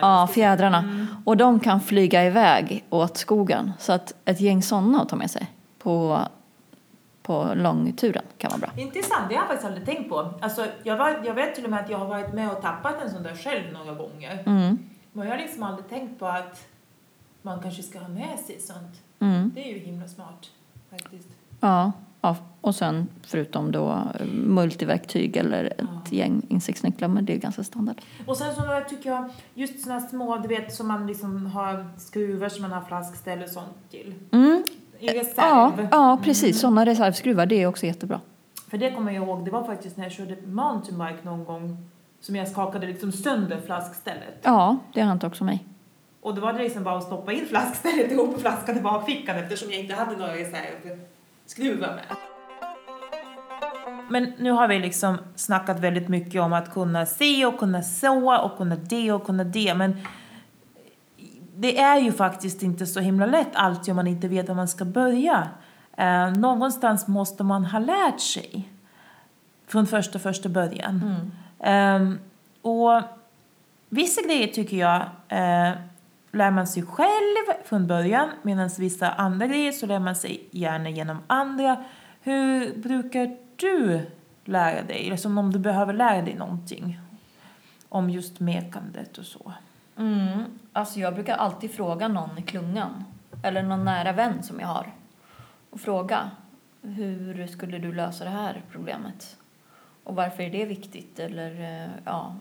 Ja, fjädrarna. Och de kan flyga iväg åt skogen. Så att ett gäng sådana att ta med sig på, på långturen kan vara bra. Intressant, det har jag faktiskt aldrig tänkt på. Alltså, jag, var, jag vet till och med att jag har varit med och tappat en sån där själv några gånger. Mm. Men jag har liksom aldrig tänkt på att man kanske ska ha med sig sånt. Mm. Det är ju himla smart faktiskt. Ja, ja, och sen förutom då eh, multiverktyg eller ett Ja. gäng insektsnycklar, men det är ganska standard. Och sen så tycker jag, just såna små, du vet, som man liksom har skruvar som man har flaskställ och sånt till. Mm. I reserv. Ja, ja, precis. Sådana reservskruvar, det är också jättebra. För det kommer jag ihåg, det var faktiskt när jag körde mountainbike någon gång som jag skakade liksom sönder flaskstället. Ja, det har hänt också mig. Och då var det liksom bara att stoppa in flaskstället [LAUGHS] ihop med flaskan i bakfickan eftersom jag inte hade några reservskruvar med. Men nu har vi liksom snackat väldigt mycket om att kunna se och kunna så och kunna det och kunna det. Men det är ju faktiskt inte så himla lätt alltid om man inte vet var man ska börja. Eh, någonstans måste man ha lärt sig från första, första början. Ehm, och vissa grejer tycker jag eh, lär man sig själv från början medan vissa andra grejer så lär man sig gärna genom andra. Hur brukar du lära dig? Eller som om du behöver lära dig någonting om just mekandet och så. Mm. Alltså jag brukar alltid fråga någon i klungan, eller någon nära vän som jag har, och fråga hur skulle du lösa det här problemet? Och varför är det viktigt? Eller, eh, ja.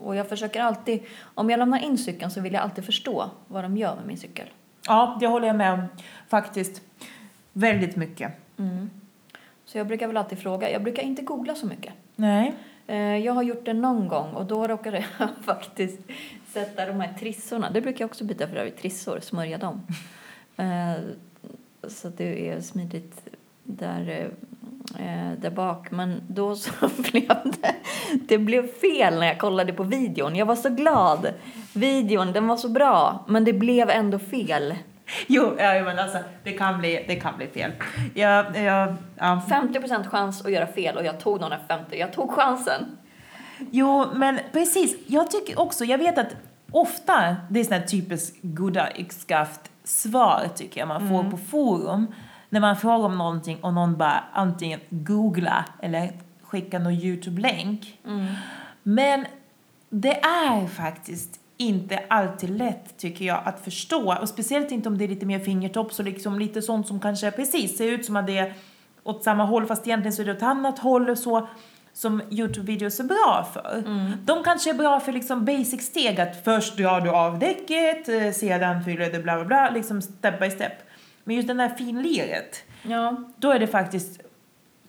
Och jag försöker alltid, om jag lämnar in cykeln så vill jag alltid förstå vad de gör med min cykel. Ja, det håller jag med om faktiskt. Väldigt mycket. Så jag brukar väl alltid fråga. Jag brukar inte googla så mycket. Nej. Eh, Jag har gjort det någon gång och då råkade [LAUGHS] jag faktiskt sätta de här trissorna. Det brukar jag också byta för övrigt, trissor, smörja dem. [LAUGHS] Eh, Så det är smidigt där, eh, där bak. Men då så [LAUGHS] blev det, det blev fel när jag kollade på videon. Jag var så glad. Videon, den var så bra, men det blev ändå fel. Jo, ja, men alltså det kan bli, det kan bli fel. Jag, jag, ja. 50% chans att göra fel och jag tog där 50. Jag tog chansen. Jo, men precis. Jag tycker också, jag vet att ofta, det är sådana typiskt goda yxskaft svar tycker jag man får på forum. När man frågar om någonting och någon bara antingen googla eller skicka någon YouTube-länk. Men det är faktiskt inte alltid lätt tycker jag att förstå och speciellt inte om det är lite mer fingertopp så liksom lite sånt som kanske precis ser ut som att det är åt samma håll fast egentligen så är det åt annat håll och så som Youtube-videos är bra för. De kanske är bra för liksom basic steg att först drar du av däcket, eh, sedan fyller du bla bla bla, liksom step by step. Men just den där finliret, Ja. då är det faktiskt,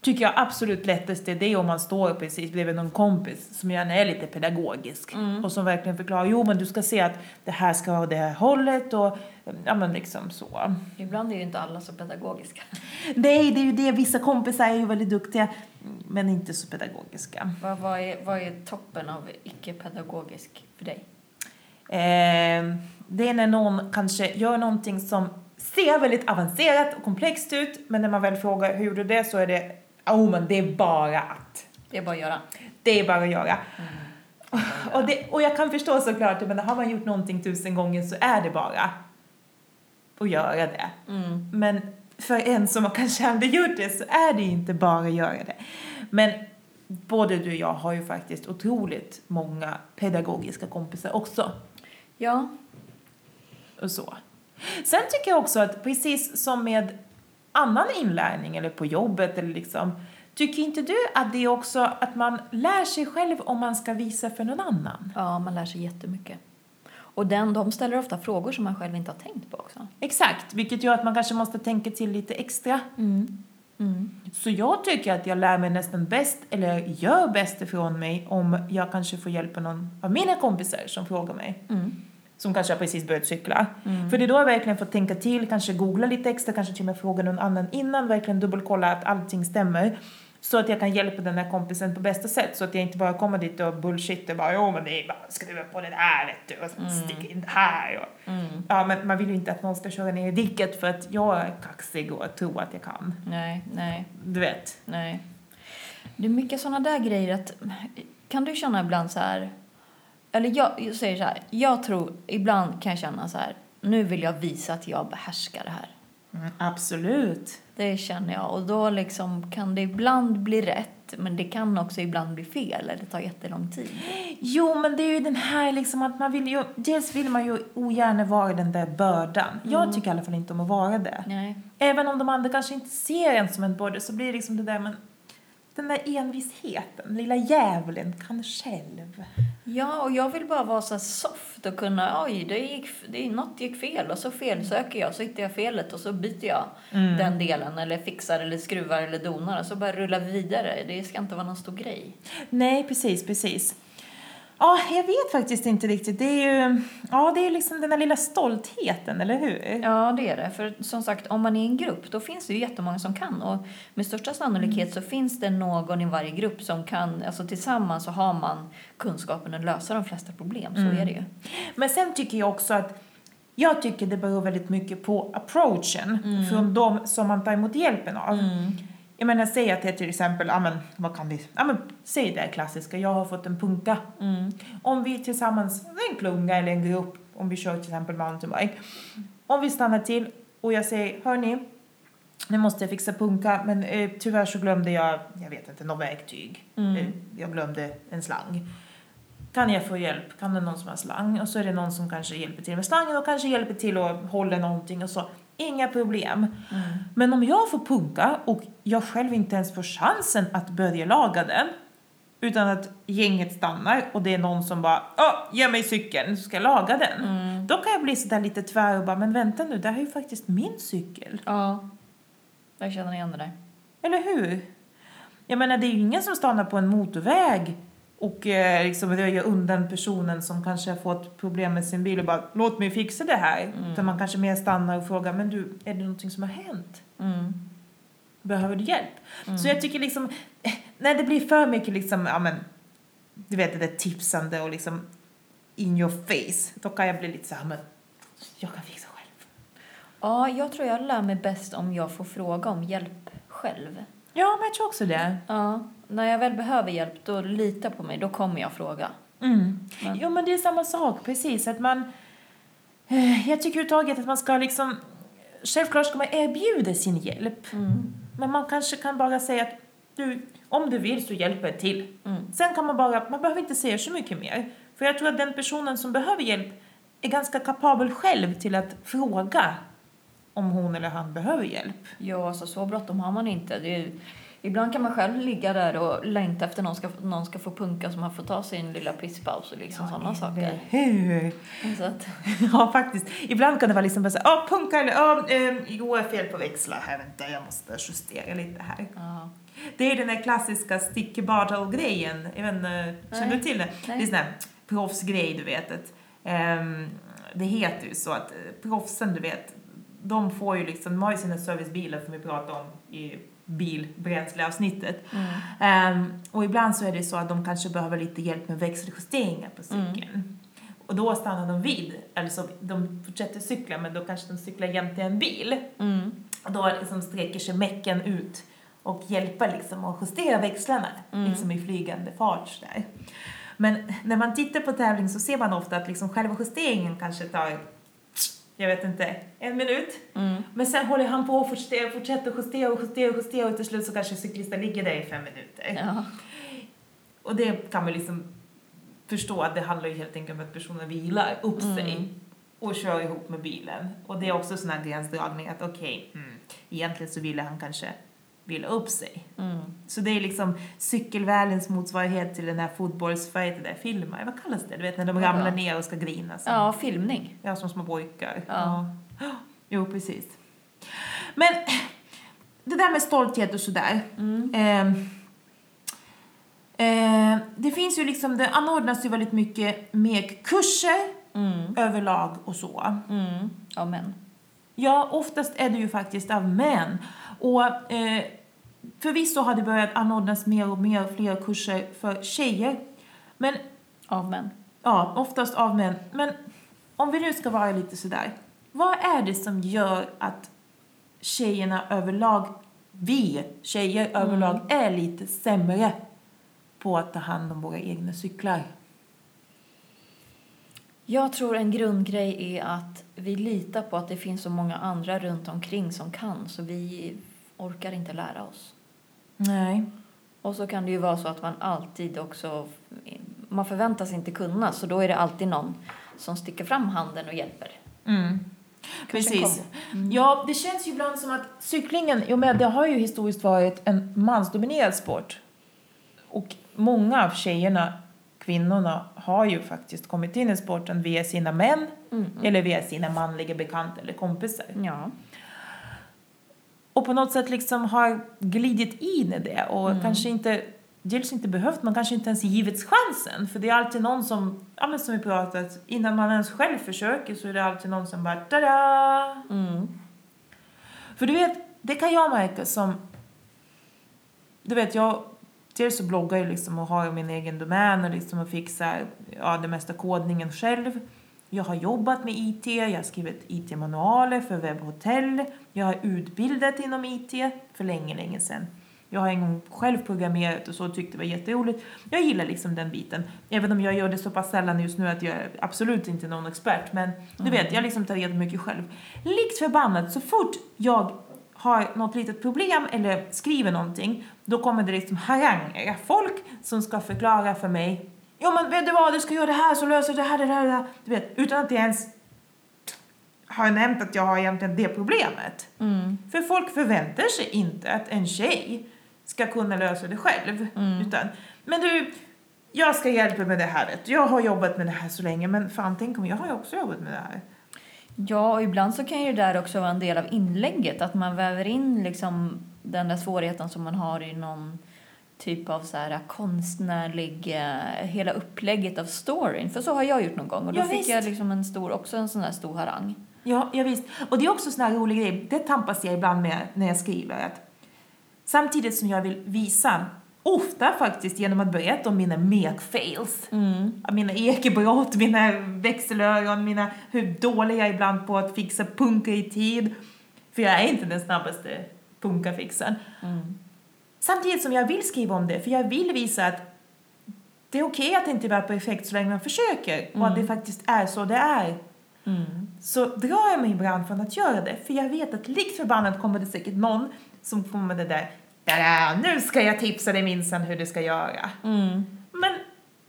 tycker jag absolut lättast det är om man står precis bredvid någon kompis som gärna är lite pedagogisk och som verkligen förklarar, jo men du ska se att det här ska vara det här hållet och ja men liksom så. Ibland är ju inte alla så pedagogiska. Nej, det är ju det, vissa kompisar är ju väldigt duktiga men inte så pedagogiska. Vad, vad, är, vad är toppen av icke-pedagogisk för dig? Eh, det är när någon kanske gör någonting som ser väldigt avancerat och komplext ut men när man väl frågar hur du det så är det, oh men det är bara att. Det är bara att göra. Det är bara att göra. Och, det, och jag kan förstå såklart, men har man gjort någonting tusen gånger så är det bara att göra det. Mm. Men för en som kanske aldrig gjort det så är det inte bara att göra det. Men både du och jag har ju faktiskt otroligt många pedagogiska kompisar också. Ja. Och så. Sen tycker jag också att precis som med annan inlärning eller på jobbet eller liksom Tycker inte du att det är också att man lär sig själv om man ska visa för någon annan? ja, man lär sig jättemycket. Och den, de ställer ofta frågor som man själv inte har tänkt på också. Exakt, vilket gör att man kanske måste tänka till lite extra. Mm. Mm. Så jag tycker att jag lär mig nästan bäst, eller gör bäst ifrån mig, om jag kanske får hjälp av någon av mina kompisar som frågar mig. Mm. Som kanske har precis börjat cykla. För det är då jag verkligen får tänka till, kanske googla lite extra, kanske till och med fråga någon annan innan, verkligen dubbelkolla att allting stämmer. Så att jag kan hjälpa den här kompisen på bästa sätt. Så att jag inte bara kommer dit och bullshittar bara, jo men det är bara att skruva på det där vet du, och sen sticka in här. Och, Mm. Ja, men man vill ju inte att någon ska köra ner i diket för att jag är kaxig och tror att jag kan. Nej, nej, Du vet. nej. Det är mycket sådana där grejer att... Kan du känna ibland så här... Eller jag, jag säger så här, jag tror... Ibland kan jag känna så här, nu vill jag visa att jag behärskar det här. Mm, absolut. Det känner jag. Och då liksom kan det ibland bli rätt, men det kan också ibland bli fel eller ta jättelång tid. Jo, men det är ju den här liksom att man vill ju, dels vill man ju ogärna vara den där bördan. Jag tycker i alla fall inte om att vara det. Nej. Även om de andra kanske inte ser en som en börda så blir det liksom det där men den där envisheten, lilla djävulen kan själv. Ja, och jag vill bara vara så soft och kunna, oj, det gick, det, något gick fel och så felsöker jag, så hittar jag felet och så byter jag den delen eller fixar eller skruvar eller donar och så bara rullar vi vidare. Det ska inte vara någon stor grej. Nej, precis, precis. Ja, jag vet faktiskt inte riktigt. Det är ju, ja, det är liksom den där lilla stoltheten, eller hur? Ja, det är det. För som sagt, om man är i en grupp, då finns det ju jättemånga som kan. Och med största sannolikhet så finns det någon i varje grupp som kan, alltså tillsammans så har man kunskapen att lösa de flesta problem. Så är det ju. Men sen tycker jag också att jag tycker det beror väldigt mycket på approachen från de som man tar emot hjälpen av. Jag menar, säg att det till exempel, ja men vad kan vi, ja men säg det klassiska, jag har fått en punka. Om vi tillsammans, en klunga eller en grupp, om vi kör till exempel mountainbike. Om vi stannar till och jag säger, hörni, nu måste jag fixa punka, men eh, tyvärr så glömde jag, jag vet inte, något verktyg. Eh, jag glömde en slang. Kan jag få hjälp? Kan det någon som har slang? Och så är det någon som kanske hjälper till med slangen och kanske hjälper till att hålla någonting och så. Inga problem. Men om jag får punka och jag själv inte ens får chansen att börja laga den utan att gänget stannar och det är någon som bara Åh, ge mig cykeln så ska jag laga den. Då kan jag bli sådär lite tvär och bara men vänta nu, det här är ju faktiskt min cykel. Ja, jag känner igen det där. Eller hur? Jag menar, det är ju ingen som stannar på en motorväg och eh, liksom röjer undan personen som kanske har fått problem med sin bil och bara låt mig fixa det här. Mm. Utan man kanske mer stannar och frågar, men du, är det någonting som har hänt? Mm. Behöver du hjälp? Mm. Så jag tycker liksom, eh, när det blir för mycket liksom, ja men, du vet det där tipsande och liksom in your face, då kan jag bli lite så här, men jag kan fixa själv. Ja, jag tror jag lär mig bäst om jag får fråga om hjälp själv. Ja, men jag tror också det. Ja, när jag väl behöver hjälp, då lita på mig, då kommer jag fråga. Mm. Men- Jo, men det är samma sak, precis. Att man, eh, jag tycker överhuvudtaget att man ska liksom, självklart ska man erbjuda sin hjälp. Mm. Men man kanske kan bara säga att du, om du vill så hjälper jag till. Mm. Sen kan man bara, man behöver inte säga så mycket mer. För jag tror att den personen som behöver hjälp är ganska kapabel själv till att fråga om hon eller han behöver hjälp. Ja, alltså så bråttom har man inte. Är, ibland kan man själv ligga där och längta efter någon ska, någon ska få punka så man får ta sin lilla pisspaus och liksom sådana saker. Hur? Så att, [LAUGHS] Ja, faktiskt. Ibland kan det vara liksom bara så här, ah, punka eller, ah, eh, jo, jag är fel på växlar här, vänta, jag måste justera lite här. ja. Det är den där klassiska stick grejen jag vet inte, känner du till det? Nej. Det är sån här proffsgrej, du vet. Att, ehm, det heter ju så att eh, proffsen, du vet, de får ju liksom, de har ju sina servicebilar som vi pratade om i bilbränsleavsnittet. Mm. Ehm, och ibland så är det så att de kanske behöver lite hjälp med växeljusteringar på cykeln. Och då stannar de vid, alltså de fortsätter cykla men då kanske de cyklar jämte en bil. Mm. Och då liksom sträcker sig mecken ut och hjälper liksom att justera växlarna Mm. liksom i flygande fart så där. Men när man tittar på tävling så ser man ofta att liksom själva justeringen kanske tar, jag vet inte, en minut. Mm. Men sen håller han på och fortsätter, fortsätter justera och justera och justera och till slut så kanske cyklisten ligger där i fem minuter. Ja. Och det kan man liksom förstå att det handlar ju helt enkelt om att personen vilar upp Mm. sig och kör ihop med bilen. Och det är också sån här gränsdragning att okej, mm, egentligen så ville han kanske vila upp sig. Mm. Så det är liksom cykelvärldens motsvarighet till den här fotbollsfighten där filmar. Vad kallas det? Du vet när de ramlar ner och ska grina. Som, ja, filmning. ja, som små pojkar. Ja. Ja. Jo, precis. Men det där med stolthet och sådär. Mm. Eh, det finns ju liksom, det anordnas ju väldigt mycket mer kurser Mm. överlag och så. Mm. Ja, men. Ja, oftast är det ju faktiskt av män. Och eh, förvisso har det börjat anordnas mer och mer fler kurser för tjejer. Men, Av män. ja, oftast av män. Men om vi nu ska vara lite sådär. Vad är det som gör att tjejerna överlag, vi tjejer överlag, är lite sämre på att ta hand om våra egna cyklar? Jag tror en grundgrej är att vi litar på att det finns så många andra runt omkring som kan så vi orkar inte lära oss. Nej. Och så kan det ju vara så att man alltid också, man förväntas inte kunna så då är det alltid någon som sticker fram handen och hjälper. Mm. Precis. kombo. Ja, det känns ju ibland som att cyklingen, jo men det har ju historiskt varit en mansdominerad sport. Och många av tjejerna, kvinnorna, har ju faktiskt kommit in i sporten via sina män Mm. eller via sina manliga bekanta eller kompisar. Ja. Och på något sätt liksom har glidit in i det och Mm. kanske inte, dels inte behövt, man kanske inte ens givits chansen. För det är alltid någon som, ja men som vi pratat, innan man ens själv försöker så är det alltid någon som bara tada! Mm. För du vet, det kan jag märka som... Du vet, jag... Dels så bloggar jag liksom och har min egen domän och liksom och fixar ja, det mesta kodningen själv. Jag har jobbat med IT, jag har skrivit IT-manualer för webbhotell. Jag har utbildat inom IT för länge, länge sedan. Jag har en gång själv programmerat och så och tyckte det var jätteroligt. Jag gillar liksom den biten. Även om jag gör det så pass sällan just nu att jag är absolut inte någon expert. Men du vet, jag liksom tar reda mycket själv. Likt förbannat, så fort jag har något litet problem eller skriver någonting, då kommer det liksom haranger. Folk som ska förklara för mig. Jo men vet du vad, du ska göra det här så löser det här, det här, det här. Du vet, utan att jag ens har nämnt att jag har egentligen det problemet. Mm. För folk förväntar sig inte att en tjej ska kunna lösa det själv. Mm. Utan, men du, jag ska hjälpa med det här. Vet. Jag har jobbat med det här så länge, men fan tänk om jag har också jobbat med det här. Ja, och ibland så kan ju det där också vara en del av inlägget, att man väver in liksom den där svårigheten som man har i någon typ av så här konstnärlig, eh, hela upplägget av storyn. För så har jag gjort någon gång och då Ja, fick visst. jag liksom en stor, också en sån här stor harang. Ja, ja visst. Och det är också en sån här rolig grej, det tampas jag ibland med när jag skriver. Att samtidigt som jag vill visa, ofta faktiskt genom att berätta om mina mek-fails, mina ekobrott, mina växelöron, mina, hur dålig jag är ibland på att fixa punkar i tid. För jag är inte den snabbaste punkarfixaren. Samtidigt som jag vill skriva om det, för jag vill visa att det är okej att inte vara perfekt så länge man försöker och att det faktiskt är så det är. Så drar jag mig ibland från att göra det, för jag vet att likt förbannat kommer det säkert någon som kommer med det där "Tada, nu ska jag tipsa dig minsann hur du ska göra. Men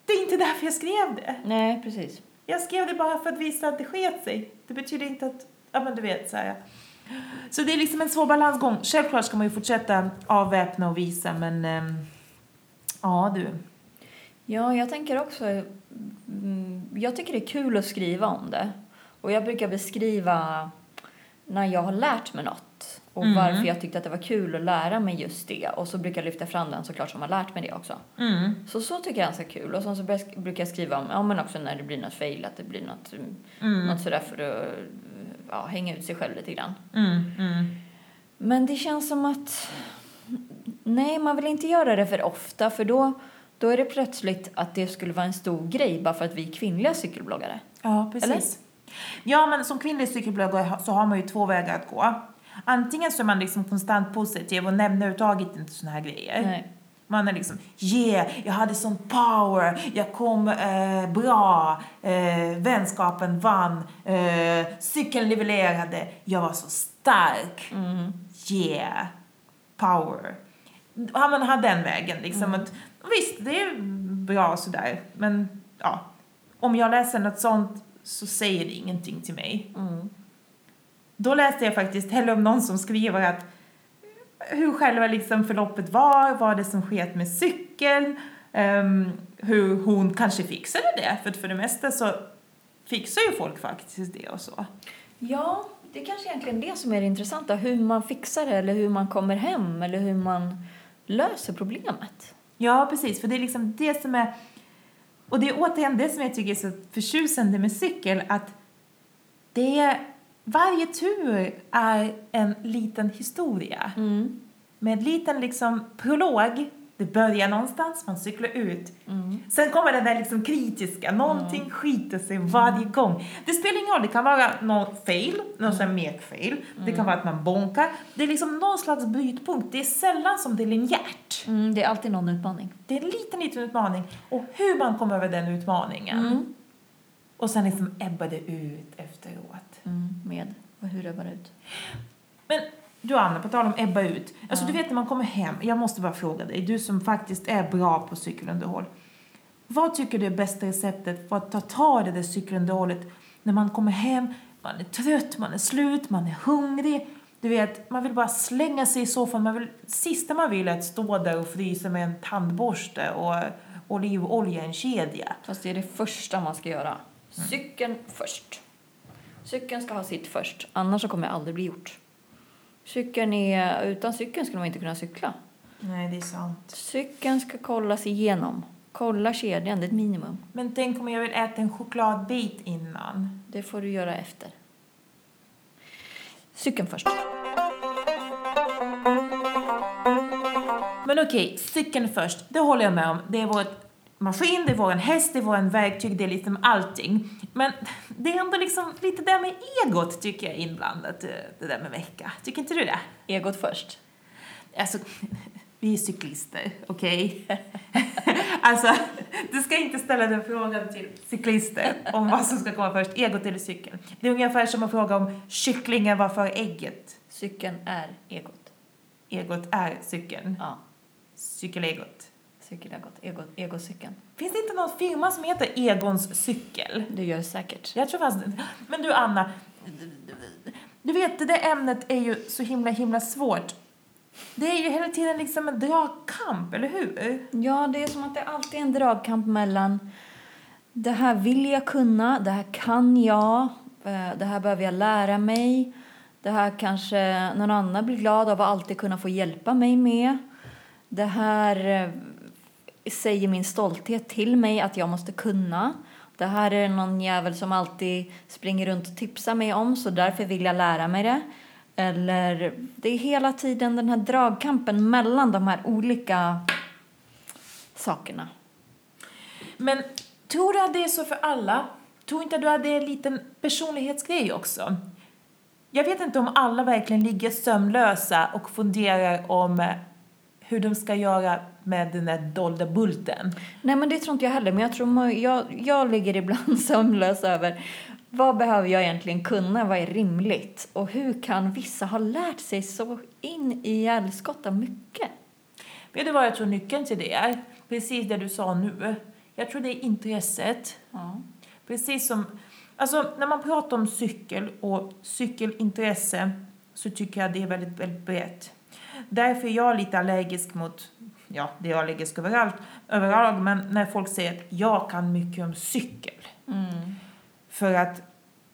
det är inte därför jag skrev det. Nej, precis. Jag skrev det bara för att visa att det sket sig. Det betyder inte att, ja men du vet så här. Så det är liksom en svår balansgång. Självklart ska man ju fortsätta avväpna och visa men ehm, ja du. Ja, jag tänker också... mm, Jag tycker det är kul att skriva om det. Och jag brukar beskriva när jag har lärt mig något och Mm. varför jag tyckte att det var kul att lära mig just det. Och så brukar jag lyfta fram den såklart som har lärt mig det också. Mm. Så så tycker jag är ganska kul. Och sen så brukar jag skriva om, ja men också när det blir något fail, att det blir något, Mm. något sådär för att ja, hänga ut sig själv lite grann. Mm. Mm. Men det känns som att nej, man vill inte göra det för ofta för då, då är det plötsligt att det skulle vara en stor grej bara för att vi är kvinnliga cykelbloggare. Ja, precis. Ja, men som kvinnlig cykelbloggare så har man ju två vägar att gå. Antingen så är man liksom konstant positiv och nämner överhuvudtaget inte såna här grejer. Nej. Man är liksom yeah, jag hade sån power, jag kom eh, bra, eh, vänskapen vann, eh, cykeln nivellerade, jag var så stark. Yeah, power. Ja, man har den vägen liksom. Att, visst, det är bra sådär, men ja. Om jag läser något sånt så säger det ingenting till mig. Mm. Då läste jag faktiskt hellre om någon som skriver att hur själva liksom förloppet var, vad det som sket med cykeln, ehm, hur hon kanske fixade det, för för det mesta så fixar ju folk faktiskt det och så. Ja, det är kanske egentligen det som är det intressanta. Hur man fixar det eller hur man kommer hem eller hur man löser problemet. Ja, precis, för det är liksom det som är, och det är återigen det som jag tycker är så förtjusande med cykel, att det är, varje tur är en liten historia. Med en liten liksom prolog, det börjar någonstans, man cyklar ut. Sen kommer det där liksom kritiska, någonting skiter sig varje gång. Det spelar ingen roll, det kan vara någon fail, någon här mek-fail, det kan vara att man bonkar. Det är liksom någon slags brytpunkt, det är sällan som det är linjärt. Mm, det är alltid någon utmaning. Det är en liten, liten utmaning. Och hur man kommer över den utmaningen. Och sen liksom ebbar det ut efteråt. Mm, med och hur det bara ut. Men du Anna, på tal om ebba ut. Alltså du vet när man kommer hem, jag måste bara fråga dig, du som faktiskt är bra på cykelunderhåll. Vad tycker du är bästa receptet för att ta tag i det där cykelunderhållet när man kommer hem, man är trött, man är slut, man är hungrig. Du vet, man vill bara slänga sig i soffan. Man vill, sista man vill är att stå där och frysa med en tandborste och olivolja i en kedja. Fast det är det första man ska göra. Cykeln först. Cykeln ska ha sitt först, annars så kommer det aldrig bli gjort. Cykeln är, utan cykeln skulle man inte kunna cykla. Nej, det är sant. Cykeln ska kollas igenom. Kolla kedjan, det är ett minimum. Men tänk om jag vill äta en chokladbit innan? Det får du göra efter. Cykeln först. Men okej, cykeln först. Det håller jag med om. Det är vår maskin, det är vår häst, det är vår verktyg, det är liksom allting. Men det är ändå liksom lite där med egot tycker jag inblandat, eh, det där med vecka. Tycker inte du det? Egot först. Alltså, [LAUGHS] vi är cyklister, okej? [LAUGHS] alltså, du ska inte ställa den frågan till cyklister om vad som ska komma först, egot eller cykeln. Det är ungefär som att fråga om kycklingen var för ägget. Cykeln är egot. Egot är cykeln. Ja, Cykelegot. Cykelegot. Egot, egocykeln. Finns det inte någon firma som heter Egons cykel? Det gör det säkert. Jag tror fast... Men du Anna, du vet det där ämnet är ju så himla himla svårt. Det är ju hela tiden liksom en dragkamp, eller hur? Ja, det är som att det alltid är en dragkamp mellan det här vill jag kunna, det här kan jag, eh, det här behöver jag lära mig, det här kanske någon annan blir glad av att alltid kunna få hjälpa mig med. Det här eh, säger min stolthet till mig att jag måste kunna. Det här är någon jävel som alltid springer runt och tipsar mig om så därför vill jag lära mig det. Eller det är hela tiden den här dragkampen mellan de här olika sakerna. Men tror du att det är så för alla? Tror inte du att det är en liten personlighetsgrej också? Jag vet inte om alla verkligen ligger sömnlösa och funderar om eh, hur de ska göra med den där dolda bulten. Nej, men det tror inte jag heller. Men jag tror jag, jag ligger ibland [LAUGHS] sömnlös över vad behöver jag egentligen kunna? Vad är rimligt? Och hur kan vissa ha lärt sig så in i helskotta mycket? Vet du vad jag tror nyckeln till det är? Precis det du sa nu. Jag tror det är intresset. Ja. Precis som, alltså när man pratar om cykel och cykelintresse så tycker jag det är väldigt, väldigt brett. Därför är jag lite allergisk mot, ja det är allergisk överallt, överlag, men när folk säger att jag kan mycket om cykel. Mm. För att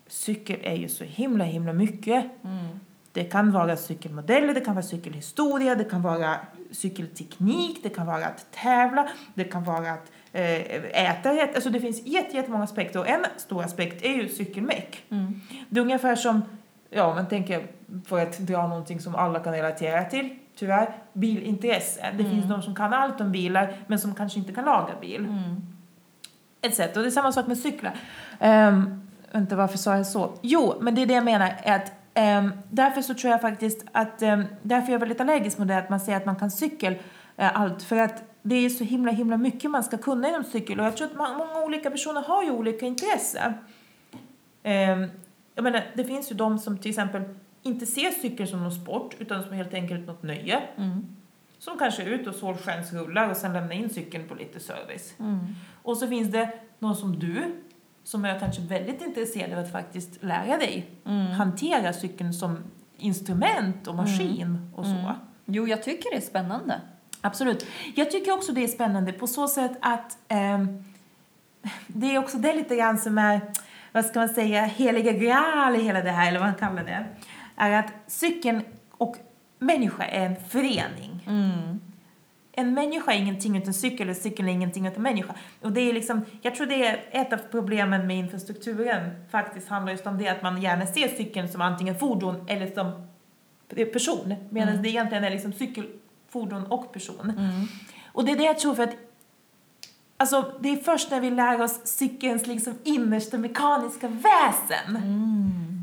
cykel är ju så himla, himla mycket. Mm. Det kan vara cykelmodeller, det kan vara cykelhistoria, det kan vara cykelteknik, det kan vara att tävla, det kan vara att eh, äta rätt. Alltså det finns jätte- jättemånga aspekter och en stor aspekt är ju cykelmeck. Mm. Det är ungefär som, ja man tänker för att dra någonting som alla kan relatera till, tyvärr, bilintresse. Det finns de som kan allt om bilar men som kanske inte kan laga bil. Mm. Sätt. Och det är samma sak med cyklar. Um, vänta, varför sa jag så? Jo, men det är det jag menar. Att, ehm, därför så tror jag faktiskt att, um, därför är jag väldigt allergisk mot det att man säger att man kan cykel eh, allt. För att det är så himla, himla mycket man ska kunna inom cykel. Och jag tror att man, många olika personer har ju olika intressen. Um, jag menar, det finns ju de som till exempel inte ser cykel som någon sport utan som helt enkelt något nöje. Mm. Som kanske är ute och solskensrullar och sen lämnar in cykeln på lite service. Mm. Och så finns det någon som du, som är kanske väldigt intresserad av att faktiskt lära dig Mm. hantera cykeln som instrument och maskin och så. Mm. Jo, jag tycker det är spännande. Absolut. Jag tycker också det är spännande på så sätt att ehm, det är också det lite grann som är, vad ska man säga, heliga graal i hela det här, eller vad man kallar det, är att cykeln och människa är en förening. Mm. En människa är ingenting utan cykel och cykeln är ingenting utan människa. Och det är liksom, jag tror det är ett av problemen med infrastrukturen faktiskt handlar just om det att man gärna ser cykeln som antingen fordon eller som person. Medan Mm. det egentligen är liksom cykel, fordon och person. Mm. Och det är det jag tror för att Alltså, det är först när vi lär oss cykelns liksom innersta mekaniska väsen. Mm.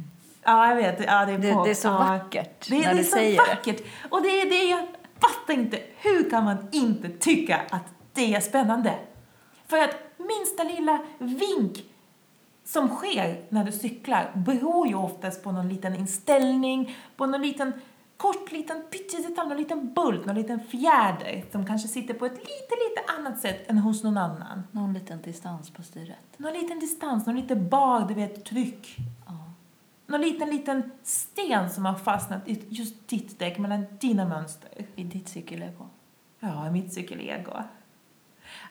Ja, jag vet. Ja, det, är Det, det är så ja. vackert Det, när det är du så säger vackert. Och det är det jag fattar inte. Hur kan man inte tycka att det är spännande? För att minsta lilla vink som sker när du cyklar beror ju oftast på någon liten inställning, på någon liten kort liten pyttedetalj, någon liten bult, någon liten fjäder som kanske sitter på ett lite, lite annat sätt än hos någon annan. det. Någon liten distans på styret. Någon liten distans, någon liten bar, du vet, tryck. Någon liten, liten sten som har fastnat i just ditt däck mellan dina mönster. I ditt cykellego. Ja, i mitt cykelego.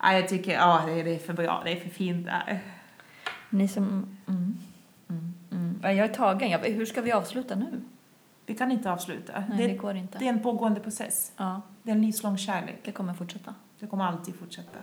Ja, jag tycker, ja, det är, för bra, det är för fint där. Ni som... Mm. Mm. Mm. Ja, Jag är tagen. Jag, hur ska vi avsluta nu? Vi kan inte avsluta. Nej, det, det, går inte. det är en pågående process. Ja, Det är en livslång kärlek. det kommer fortsätta. Det kommer alltid fortsätta.